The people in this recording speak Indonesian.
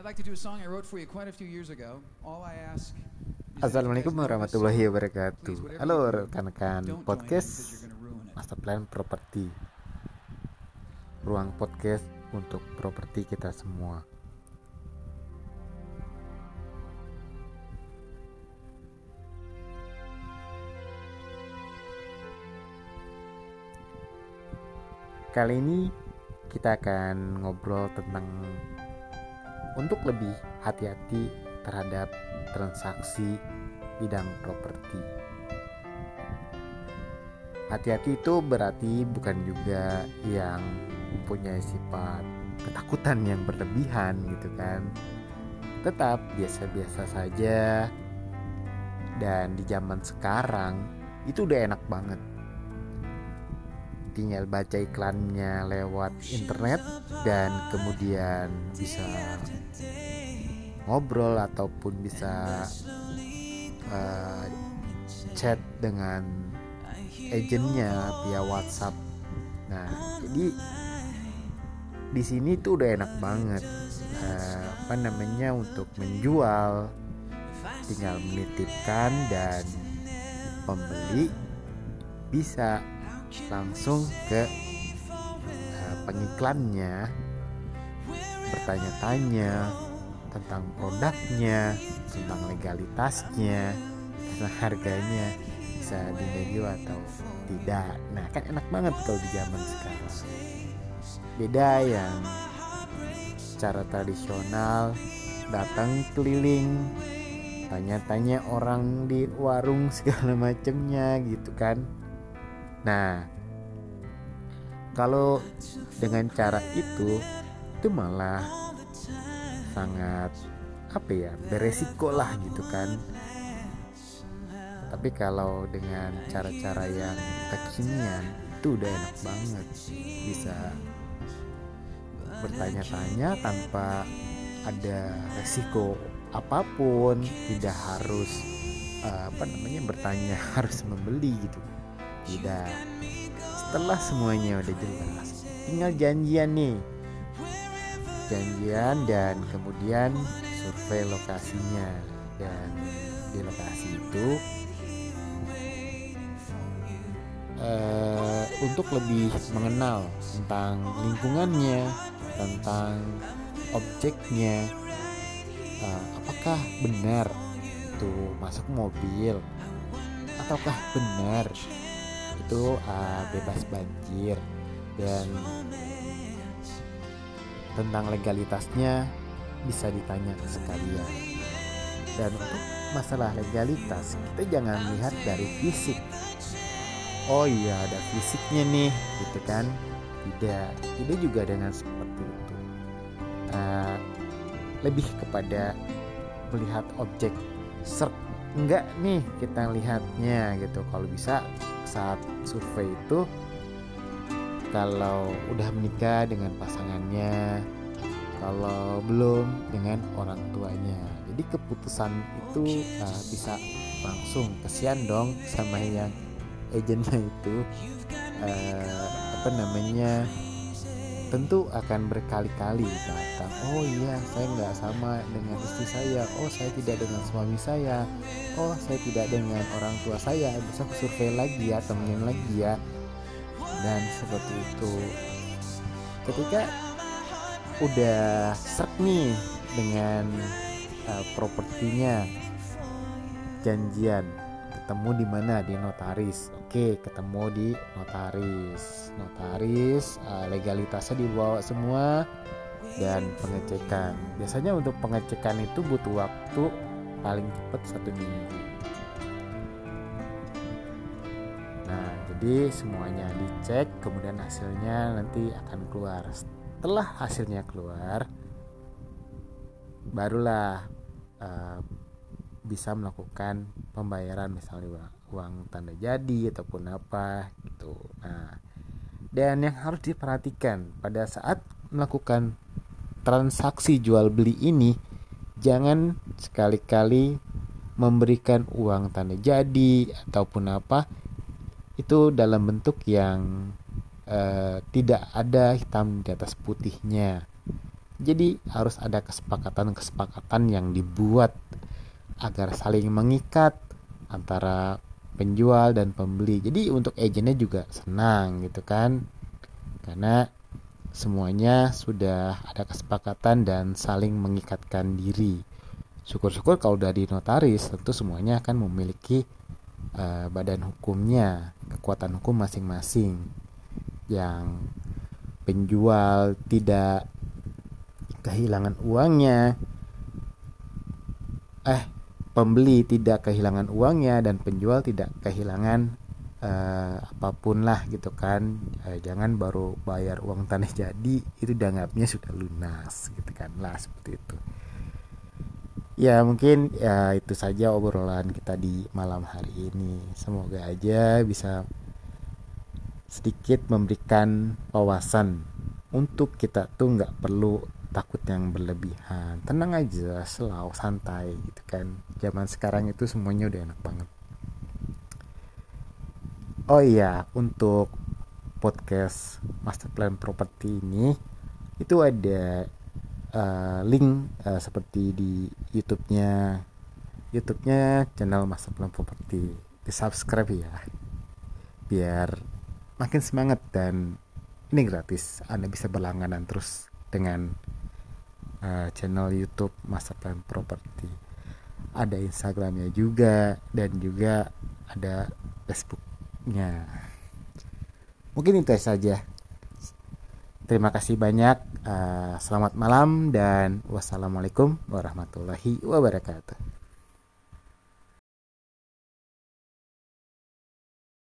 I'd like to do a song I wrote for you quite a few years ago. All I ask is that you Assalamualaikum warahmatullahi wabarakatuh. Halo rekan-rekan podcast. Master Plan Properti. Ruang podcast untuk properti kita semua. Kali ini kita akan ngobrol tentang untuk lebih hati-hati terhadap transaksi bidang properti. Hati-hati itu berarti bukan juga yang mempunyai sifat ketakutan yang berlebihan gitu kan. Tetap biasa-biasa saja. Dan di zaman sekarang itu udah enak banget. Tinggal baca iklannya lewat internet dan kemudian bisa ngobrol ataupun bisa uh, chat dengan agentnya via WhatsApp. Nah, jadi di sini tuh udah enak banget uh, apa namanya untuk menjual, tinggal menitipkan dan pembeli bisa langsung ke uh, pengiklannya bertanya-tanya tentang produknya, tentang legalitasnya, tentang harganya bisa dinego atau tidak. Nah, kan enak banget kalau di zaman sekarang. Beda yang cara tradisional datang keliling tanya-tanya orang di warung segala macemnya gitu kan. Nah, kalau dengan cara itu itu malah sangat apa ya beresiko lah gitu kan. Tapi kalau dengan cara-cara yang kekinian itu udah enak banget. Bisa bertanya-tanya tanpa ada resiko apa pun tidak harus uh, apa namanya bertanya harus membeli gitu tidak. Setelah semuanya udah jelas tinggal janjian nih. Janjian dan kemudian survei lokasinya. Dan di lokasi itu eh, untuk lebih mengenal tentang lingkungannya tentang objeknya eh, apakah benar itu masuk mobil ataukah benar itu eh, bebas banjir dan tentang legalitasnya bisa ditanya sekalian. Dan untuk masalah legalitas, kita jangan lihat dari fisik. Oh iya, ada fisiknya nih, gitu kan? Tidak, tidak juga dengan seperti itu. Uh, lebih kepada melihat objek serp enggak nih kita lihatnya gitu kalau bisa saat survei itu kalau udah menikah dengan pasangannya, kalau belum dengan orang tuanya. Jadi keputusan itu nah, bisa langsung kesian dong sama yang agennya itu uh, apa namanya tentu akan berkali-kali datang. Oh iya saya nggak sama dengan istri saya. Oh saya tidak dengan suami saya. Oh saya tidak dengan orang tua saya. Besok survei lagi ya temenin lagi ya. Dan seperti itu. Ketika udah set nih dengan uh, propertinya janjian ketemu di mana? Di notaris. Oke ketemu di notaris. Notaris uh, legalitasnya dibawa semua dan pengecekan. Biasanya untuk pengecekan itu butuh waktu paling cepat satu minggu. Nah, jadi semuanya dicek, kemudian hasilnya nanti akan keluar. Setelah hasilnya keluar, barulah uh, bisa melakukan pembayaran misalnya uang, tanda jadi ataupun apa gitu. Nah, dan yang harus diperhatikan pada saat melakukan transaksi jual beli ini, jangan sekali-kali memberikan uang tanda jadi ataupun apa itu dalam bentuk yang uh, tidak ada hitam di atas putihnya jadi harus ada kesepakatan-kesepakatan yang dibuat agar saling mengikat antara penjual dan pembeli. Jadi untuk agennya juga senang gitu kan. Karena semuanya sudah ada kesepakatan dan saling mengikatkan diri. Syukur-syukur kalau dari notaris tentu semuanya akan memiliki uh, badan hukumnya kekuatan hukum masing-masing. Yang penjual tidak kehilangan uangnya. Eh pembeli tidak kehilangan uangnya dan penjual tidak kehilangan uh, apa pun lah gitu kan. Uh, jangan baru bayar uang tanah jadi itu dianggapnya sudah lunas gitu kan lah seperti itu. Ya mungkin ya itu saja obrolan kita di malam hari ini. Semoga aja bisa sedikit memberikan wawasan untuk kita tuh nggak perlu takut yang berlebihan. Tenang aja selalu santai gitu kan. Zaman sekarang itu semuanya udah enak banget. Oh iya untuk podcast master plan properti ini itu ada uh, link uh, seperti di YouTube-nya. YouTube-nya channel Master Plan Property di subscribe ya biar makin semangat dan ini gratis. Anda bisa berlangganan terus dengan uh, channel YouTube Master Plan Property ada Instagramnya juga dan juga ada Facebooknya mungkin itu saja Terima kasih banyak. Uh, selamat malam dan wassalamualaikum warahmatullahi wabarakatuh.